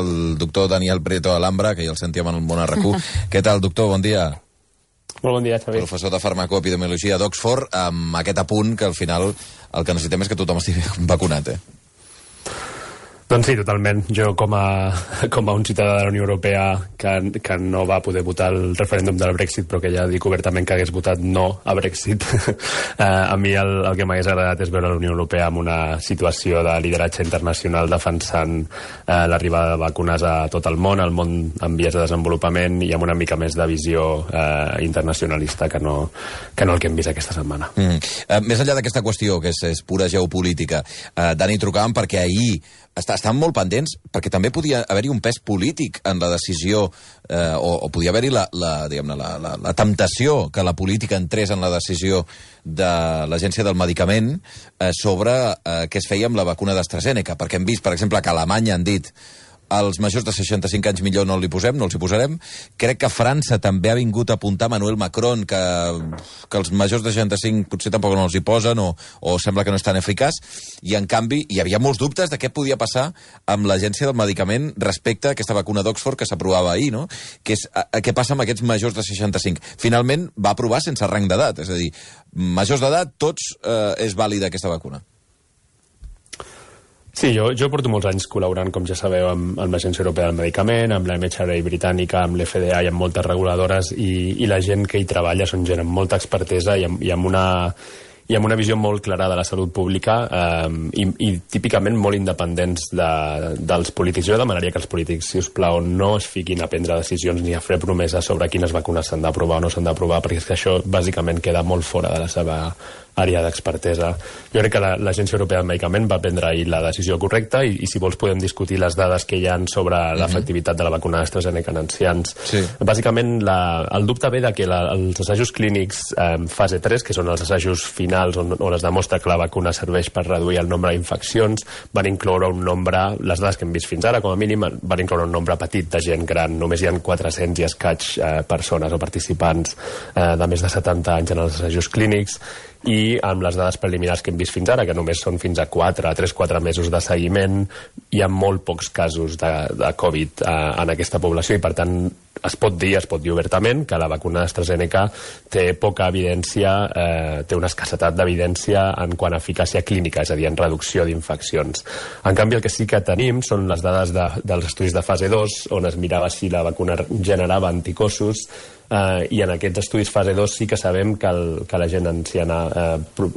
el doctor Daniel Prieto Alhambra, que ja el sentíem en el món RQ. Què tal, doctor? Bon dia. Molt bon dia, Xavi. Professor de farmacoepidemiologia d'Oxford, amb aquest apunt que al final el que necessitem és que tothom estigui vacunat, eh? Doncs sí, totalment. Jo, com a, com a un ciutadà de la Unió Europea que, que no va poder votar el referèndum del Brexit, però que ja dic obertament que hagués votat no a Brexit, eh, a mi el, el que m'hagués agradat és veure la Unió Europea en una situació de lideratge internacional defensant eh, l'arribada de vacunes a tot el món, el món en vies de desenvolupament i amb una mica més de visió eh, internacionalista que no, que no el que hem vist aquesta setmana. Mm. Uh, més enllà d'aquesta qüestió, que és, és pura geopolítica, uh, Dani, trucàvem perquè ahir està, estan molt pendents, perquè també podia haver-hi un pes polític en la decisió, eh, o, o podia haver-hi la, la, la, la, la temptació que la política entrés en la decisió de l'Agència del Medicament eh, sobre eh, què es feia amb la vacuna d'AstraZeneca, perquè hem vist, per exemple, que a Alemanya han dit als majors de 65 anys millor no li posem, no els hi posarem. Crec que França també ha vingut a apuntar Manuel Macron que, que els majors de 65 potser tampoc no els hi posen o, o sembla que no és tan eficaç. I, en canvi, hi havia molts dubtes de què podia passar amb l'Agència del Medicament respecte a aquesta vacuna d'Oxford que s'aprovava ahir, no? Que és a, a, què passa amb aquests majors de 65. Finalment va aprovar sense rang d'edat, és a dir, majors d'edat, tots eh, és vàlida aquesta vacuna. Sí, jo, jo porto molts anys col·laborant, com ja sabeu, amb, amb l'Agència Europea del Medicament, amb la MHRA britànica, amb l'FDA i amb moltes reguladores, i, i la gent que hi treballa són gent amb molta expertesa i amb, i amb una i amb una visió molt clara de la salut pública eh, i, i típicament molt independents de, dels polítics. Jo demanaria que els polítics, si us plau, no es fiquin a prendre decisions ni a fer promeses sobre quines vacunes s'han d'aprovar o no s'han d'aprovar, perquè és que això bàsicament queda molt fora de la seva àrea d'expertesa. Jo crec que l'Agència Europea del Medicament va prendre ahir la decisió correcta i, i si vols podem discutir les dades que hi han sobre mm -hmm. l'efectivitat de la vacuna d'AstraZeneca en ancians. Sí. Bàsicament, la, el dubte ve de que la, els assajos clínics eh, fase 3, que són els assajos finals on, on es demostra que la vacuna serveix per reduir el nombre d'infeccions, van incloure un nombre, les dades que hem vist fins ara, com a mínim, van incloure un nombre petit de gent gran. Només hi ha 400 i escaig eh, persones o participants eh, de més de 70 anys en els assajos clínics i amb les dades preliminars que hem vist fins ara, que només són fins a 4, a 3-4 mesos de seguiment, hi ha molt pocs casos de, de Covid eh, en aquesta població i, per tant, es pot dir, es pot dir obertament, que la vacuna d'AstraZeneca té poca evidència, eh, té una escassetat d'evidència en quant a eficàcia clínica, és a dir, en reducció d'infeccions. En canvi, el que sí que tenim són les dades de, dels estudis de fase 2, on es mirava si la vacuna generava anticossos eh, i en aquests estudis fase 2 sí que sabem que, el, que la gent anciana eh,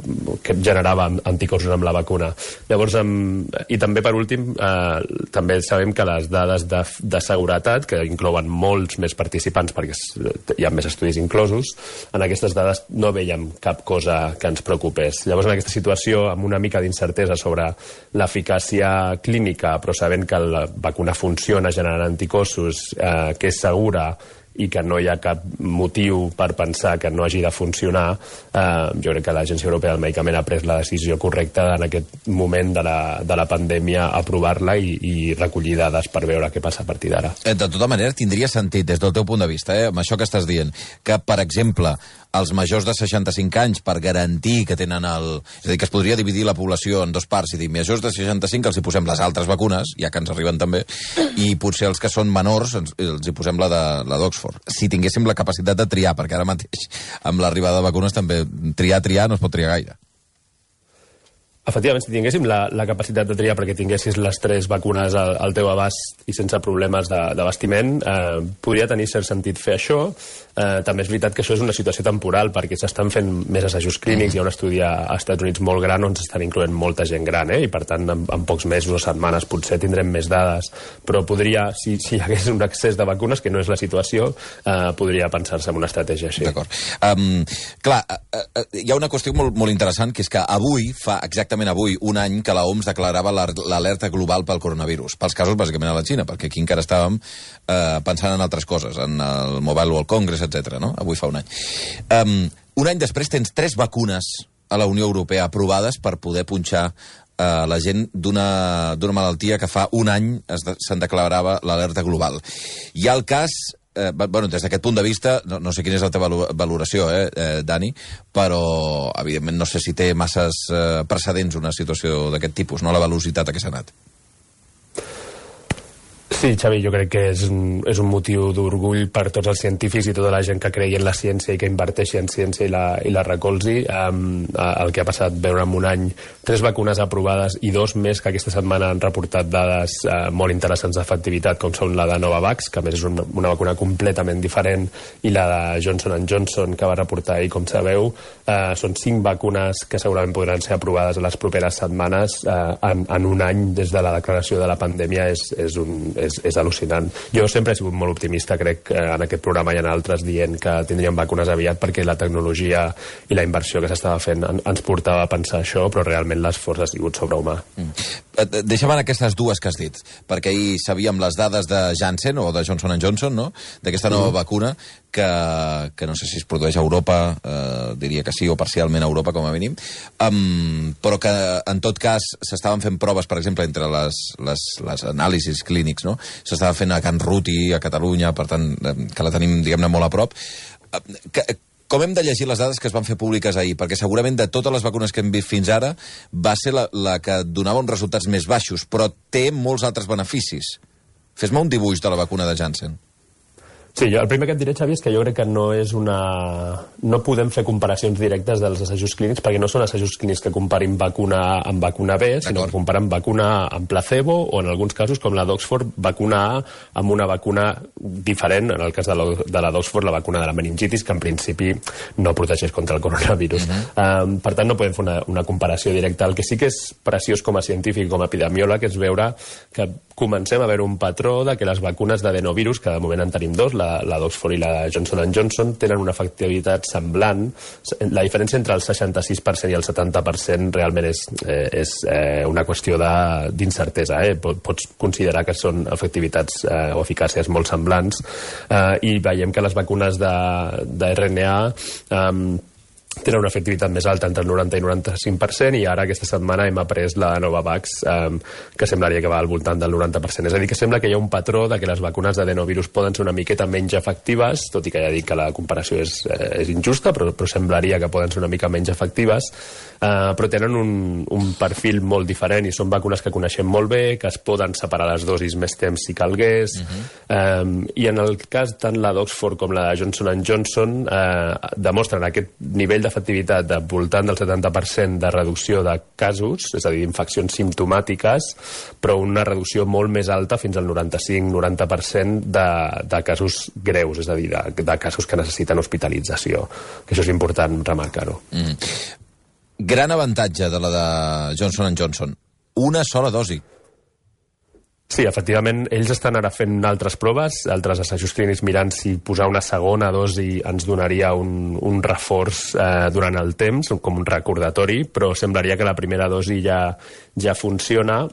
que generava anticossos amb la vacuna. Llavors, amb, i també per últim, eh, també sabem que les dades de, de seguretat, que inclouen molts més participants perquè hi ha més estudis inclosos, en aquestes dades no veiem cap cosa que ens preocupés. Llavors, en aquesta situació, amb una mica d'incertesa sobre l'eficàcia clínica, però sabent que la vacuna funciona generant anticossos, eh, que és segura, i que no hi ha cap motiu per pensar que no hagi de funcionar, eh, jo crec que l'Agència Europea del Medicament ha pres la decisió correcta en aquest moment de la, de la pandèmia aprovar-la i, i recollir dades per veure què passa a partir d'ara. Eh, de tota manera, tindria sentit, des del teu punt de vista, eh, amb això que estàs dient, que, per exemple, els majors de 65 anys per garantir que tenen el... És a dir, que es podria dividir la població en dos parts i dir, majors de 65 els hi posem les altres vacunes, ja que ens arriben també, i potser els que són menors els, els hi posem la d'Oxford. Si tinguéssim la capacitat de triar, perquè ara mateix amb l'arribada de vacunes també triar, triar no es pot triar gaire. Efectivament, si tinguéssim la, la capacitat de triar perquè tinguessis les tres vacunes al, al teu abast i sense problemes d'abastiment, eh, podria tenir cert sentit fer això. Eh, també és veritat que això és una situació temporal perquè s'estan fent més assajos clínics, hi ha un estudi als Estats Units molt gran on s'estan incloent molta gent gran, eh, i per tant en, en pocs mesos o setmanes potser tindrem més dades, però podria, si, si hi hagués un excés de vacunes, que no és la situació, eh, podria pensar-se en una estratègia així. D'acord. Um, clar, uh, uh, hi ha una qüestió molt, molt interessant, que és que avui, fa exactament avui, un any que la OMS declarava l'alerta global pel coronavirus, pels casos bàsicament a la Xina, perquè aquí encara estàvem uh, pensant en altres coses, en el Mobile World Congress, etc. no? Avui fa un any. Um, un any després tens tres vacunes a la Unió Europea aprovades per poder punxar uh, la gent d'una malaltia que fa un any se'n declarava l'alerta global. Hi ha el cas eh, bueno, des d'aquest punt de vista, no, no sé quina és la teva valoració, eh, eh, Dani, però, evidentment, no sé si té masses eh, precedents una situació d'aquest tipus, no la velocitat a què s'ha anat. Sí, Xavi, jo crec que és és un motiu d'orgull per tots els científics i tota la gent que cregui en la ciència i que inverteixi en ciència i la, i la recolzi. Um, el que ha passat veure en un any tres vacunes aprovades i dos més que aquesta setmana han reportat dades uh, molt interessants d'efectivitat, com són la de Novavax, que més és una, una vacuna completament diferent, i la de Johnson Johnson, que va reportar ahir, com sabeu. Uh, són cinc vacunes que segurament podran ser aprovades a les properes setmanes uh, en, en un any des de la declaració de la pandèmia. És, és un, és, és al·lucinant. Jo sempre he sigut molt optimista, crec, eh, en aquest programa i en altres, dient que tindríem vacunes aviat perquè la tecnologia i la inversió que s'estava fent en, ens portava a pensar això, però realment l'esforç ha sigut sobrehumà. Mm. Deixem en aquestes dues que has dit, perquè ahir sabíem les dades de Janssen o de Johnson Johnson, no?, d'aquesta nova mm. vacuna, que, que no sé si es produeix a Europa, eh, diria que sí, o parcialment a Europa, com a mínim, um, però que, en tot cas, s'estaven fent proves, per exemple, entre les, les, les anàlisis clínics, no?, s'estava fent a Can Ruti, a Catalunya, per tant, que la tenim, diguem-ne, molt a prop. Que, com hem de llegir les dades que es van fer públiques ahir? Perquè segurament de totes les vacunes que hem vist fins ara va ser la, la que donava uns resultats més baixos, però té molts altres beneficis. Fes-me un dibuix de la vacuna de Janssen. Sí, jo, el primer que et diré, Xavi, és que jo crec que no és una... No podem fer comparacions directes dels assajos clínics perquè no són assajos clínics que comparin vacuna amb vacuna B, sinó que comparen vacuna amb placebo o, en alguns casos, com la d'Oxford, vacuna A amb una vacuna diferent, en el cas de la, de la d'Oxford, la vacuna de la meningitis, que en principi no protegeix contra el coronavirus. Uh -huh. um, per tant, no podem fer una, una comparació directa. El que sí que és preciós com a científic, com a epidemiòleg, és veure que comencem a veure un patró de que les vacunes d'adenovirus, que de moment en tenim dos, la, la d'Oxford i la Johnson Johnson, tenen una efectivitat semblant. La diferència entre el 66% i el 70% realment és, eh, és eh, una qüestió d'incertesa. Eh? Pots considerar que són efectivitats eh, o eficàcies molt semblants eh, i veiem que les vacunes de, de RNA eh, tenen una efectivitat més alta entre el 90 i 95% i ara aquesta setmana hem après la Novavax eh, que semblaria que va al voltant del 90%. És a dir, que sembla que hi ha un patró de que les vacunes d'adenovirus poden ser una miqueta menys efectives, tot i que ja dic que la comparació és, eh, és injusta, però, però semblaria que poden ser una mica menys efectives, eh, però tenen un, un perfil molt diferent i són vacunes que coneixem molt bé, que es poden separar les dosis més temps si calgués, uh mhm. -huh. eh, i en el cas tant la d'Oxford com la de Johnson Johnson eh, demostren aquest nivell d'efectivitat de voltant del 70% de reducció de casos, és a dir, infeccions simptomàtiques, però una reducció molt més alta, fins al 95-90% de, de casos greus, és a dir, de, de casos que necessiten hospitalització, que això és important remarcar-ho. Mm. Gran avantatge de la de Johnson Johnson. Una sola dosi. Sí, efectivament, ells estan ara fent altres proves, altres assajos clínics mirant si posar una segona dosi ens donaria un, un reforç eh, durant el temps, com un recordatori, però semblaria que la primera dosi ja, ja funciona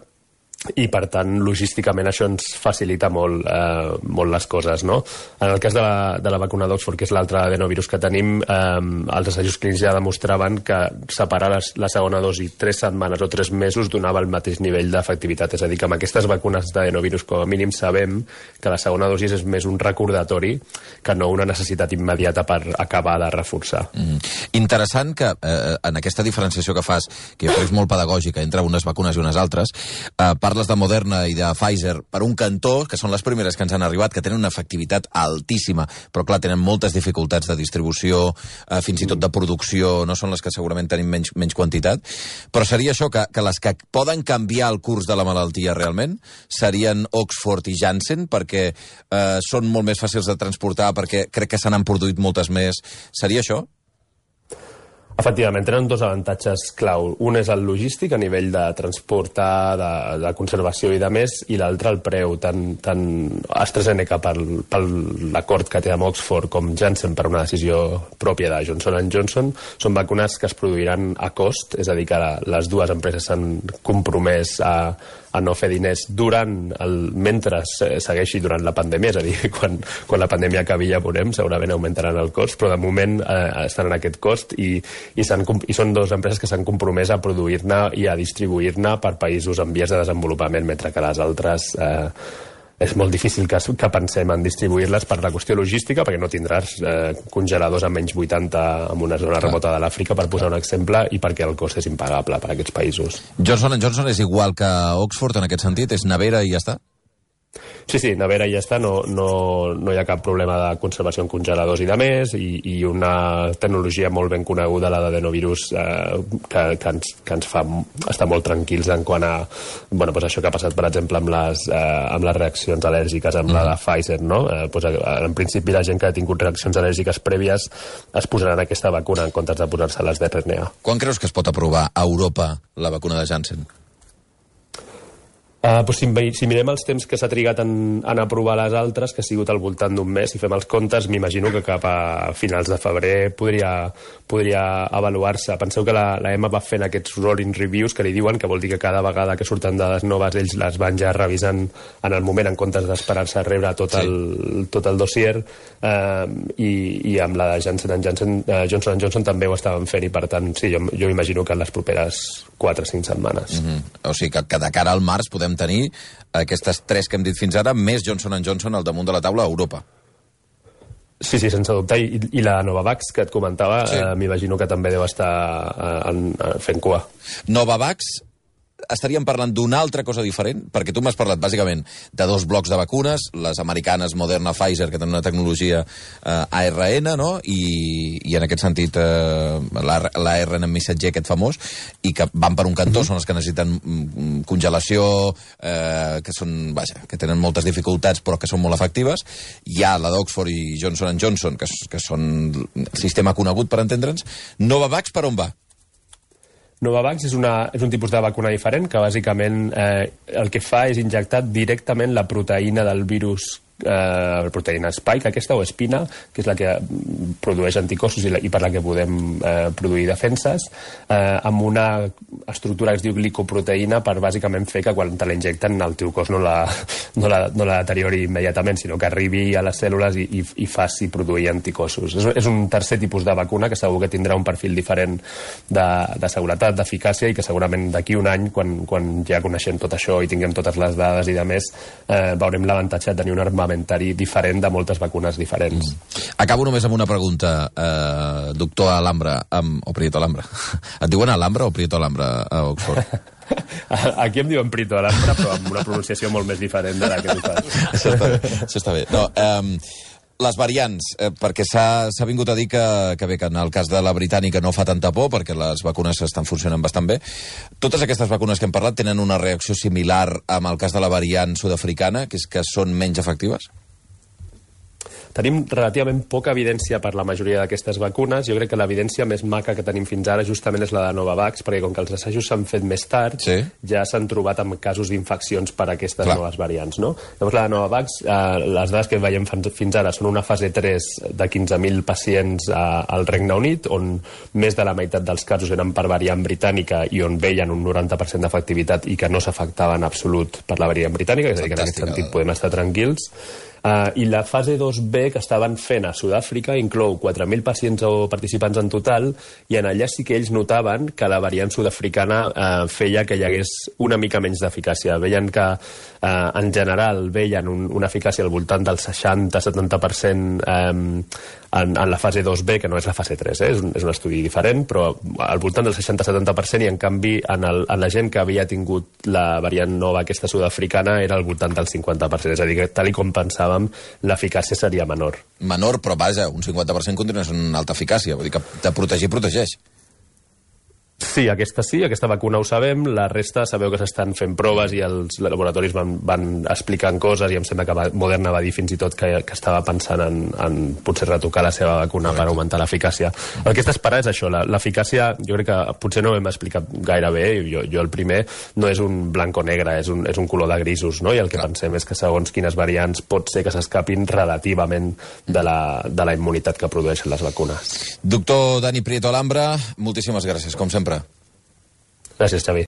i per tant logísticament això ens facilita molt, eh, molt les coses no? en el cas de la, de la vacuna d'Oxford que és l'altre adenovirus que tenim eh, els assajos clínics ja demostraven que separar les, la segona dosi tres setmanes o tres mesos donava el mateix nivell d'efectivitat és a dir que amb aquestes vacunes d'adenovirus com a mínim sabem que la segona dosi és més un recordatori que no una necessitat immediata per acabar de reforçar mm. Interessant que eh, en aquesta diferenciació que fas que jo crec és molt pedagògica entre unes vacunes i unes altres eh, per parles de Moderna i de Pfizer per un cantó, que són les primeres que ens han arribat, que tenen una efectivitat altíssima, però clar, tenen moltes dificultats de distribució, eh, fins i tot de producció, no són les que segurament tenim menys, menys quantitat, però seria això, que, que les que poden canviar el curs de la malaltia realment serien Oxford i Janssen, perquè eh, són molt més fàcils de transportar, perquè crec que se n'han produït moltes més. Seria això? Efectivament, tenen dos avantatges clau. Un és el logístic a nivell de transportar, de, de conservació i de més, i l'altre el preu. Tant, tant AstraZeneca per, per l'acord que té amb Oxford com Janssen per una decisió pròpia de Johnson Johnson són vacunes que es produiran a cost, és a dir, que les dues empreses s'han compromès a, a no fer diners durant el, mentre segueixi durant la pandèmia, és a dir, quan, quan la pandèmia acabi ja veurem, segurament augmentaran el cost, però de moment eh, estan en aquest cost i, i, i són dues empreses que s'han compromès a produir-ne i a distribuir-ne per països en vies de desenvolupament, mentre que les altres eh, és molt difícil que, que pensem en distribuir-les per la qüestió logística, perquè no tindràs eh, congeladors a menys 80 en una zona remota de l'Àfrica, per posar un exemple, i perquè el cost és impagable per a aquests països. Johnson Johnson és igual que Oxford en aquest sentit? És nevera i ja està? Sí, sí, nevera ja està, no, no, no hi ha cap problema de conservació en congeladors i de més, i, i una tecnologia molt ben coneguda, la d'adenovirus, eh, que, que, ens, que ens fa estar molt tranquils en quant a bueno, pues això que ha passat, per exemple, amb les, eh, amb les reaccions al·lèrgiques, amb mm. la de mm. Pfizer, no? Eh, pues, en principi, la gent que ha tingut reaccions al·lèrgiques prèvies es posaran aquesta vacuna en comptes de posar-se les d'RNA. Quan creus que es pot aprovar a Europa la vacuna de Janssen? Uh, pues si, si mirem els temps que s'ha trigat en, en aprovar les altres, que ha sigut al voltant d'un mes, si fem els comptes, m'imagino que cap a finals de febrer podria, podria avaluar-se. Penseu que la, la EMA va fent aquests rolling reviews que li diuen, que vol dir que cada vegada que surten dades noves ells les van ja revisant en el moment en comptes d'esperar-se a rebre tot, sí. el, tot el dossier uh, i, i amb la de Johnson Johnson, uh, Johnson Johnson també ho estaven fent i per tant sí, jo, jo imagino que en les properes 4 o 5 setmanes. Mm -hmm. O sigui que, que de cara al març podem podem tenir aquestes tres que hem dit fins ara, més Johnson Johnson al damunt de la taula a Europa. Sí, sí, sense dubte. I, i la Novavax que et comentava, sí. eh, m'imagino que també deu estar eh, en, en, fent cua. Novavax estaríem parlant d'una altra cosa diferent? Perquè tu m'has parlat, bàsicament, de dos blocs de vacunes, les americanes Moderna, Pfizer, que tenen una tecnologia eh, ARN, no? I, i en aquest sentit eh, l'ARN missatger aquest famós, i que van per un cantó, mm -hmm. són els que necessiten mm, congelació, eh, que són, vaja, que tenen moltes dificultats, però que són molt efectives. Hi ha la d'Oxford i Johnson Johnson, que, que són el sistema conegut, per entendre'ns. Novavax per on va? Novavax és, una, és un tipus de vacuna diferent que bàsicament eh, el que fa és injectar directament la proteïna del virus eh, proteïna spike, aquesta o espina, que és la que produeix anticossos i, la, i per la que podem eh, produir defenses, eh, amb una estructura que es diu glicoproteïna per bàsicament fer que quan te la injecten el teu cos no la, no la, no la deteriori immediatament, sinó que arribi a les cèl·lules i, i, i faci produir anticossos. És, és un tercer tipus de vacuna que segur que tindrà un perfil diferent de, de seguretat, d'eficàcia i que segurament d'aquí un any, quan, quan ja coneixem tot això i tinguem totes les dades i de més, eh, veurem l'avantatge de tenir un armament armamentari diferent de moltes vacunes diferents. Mm. Acabo només amb una pregunta, eh, doctor Alhambra, amb, o Prieto Alhambra. Et diuen Alhambra o Prieto Alhambra a Oxford? Aquí em diuen Prieto Alhambra, però amb una pronunciació molt més diferent de la que tu fas. això, està, això està bé. No, eh, les variants, eh, perquè s'ha vingut a dir que, que bé, que en el cas de la britànica no fa tanta por, perquè les vacunes estan funcionant bastant bé. Totes aquestes vacunes que hem parlat tenen una reacció similar amb el cas de la variant sud-africana, que és que són menys efectives? Tenim relativament poca evidència per la majoria d'aquestes vacunes. Jo crec que l'evidència més maca que tenim fins ara justament és la de Novavax, perquè com que els assajos s'han fet més tard, sí. ja s'han trobat amb casos d'infeccions per aquestes Clar. noves variants. No? Llavors la de Novavax, eh, les dades que veiem fins ara són una fase 3 de 15.000 pacients eh, al Regne Unit, on més de la meitat dels casos eren per variant britànica i on veien un 90% d'efectivitat i que no s'afectava en absolut per la variant britànica, és a dir, que en aquest sentit podem estar tranquils. Uh, I la fase 2B que estaven fent a Sud-àfrica inclou 4.000 pacients o participants en total i en allà sí que ells notaven que la variant sud-africana uh, feia que hi hagués una mica menys d'eficàcia. Veien que uh, en general veien un, una eficàcia al voltant del 60-70% um, en, en la fase 2B, que no és la fase 3, eh? és, un, és un estudi diferent, però al voltant del 60-70% i en canvi en, el, en la gent que havia tingut la variant nova aquesta sud-africana era al voltant del 50%, és a dir, que tal com pensàvem l'eficàcia seria menor. Menor, però vaja, un 50% continua sent una alta eficàcia, vull dir que de protegir, protegeix. Sí, aquesta sí, aquesta vacuna ho sabem, la resta sabeu que s'estan fent proves i els laboratoris van, van explicant coses i em sembla que Moderna va dir fins i tot que, que estava pensant en, en potser retocar la seva vacuna Correcte. per augmentar l'eficàcia. El que està esperant és això, l'eficàcia jo crec que potser no ho hem explicat gaire bé, jo, jo el primer no és un blanc o negre, és un, és un color de grisos, no? i el que Clar. pensem és que segons quines variants pot ser que s'escapin relativament de la, de la immunitat que produeixen les vacunes. Doctor Dani Prieto Alhambra, moltíssimes gràcies, com sempre. Gràcies, Xavi.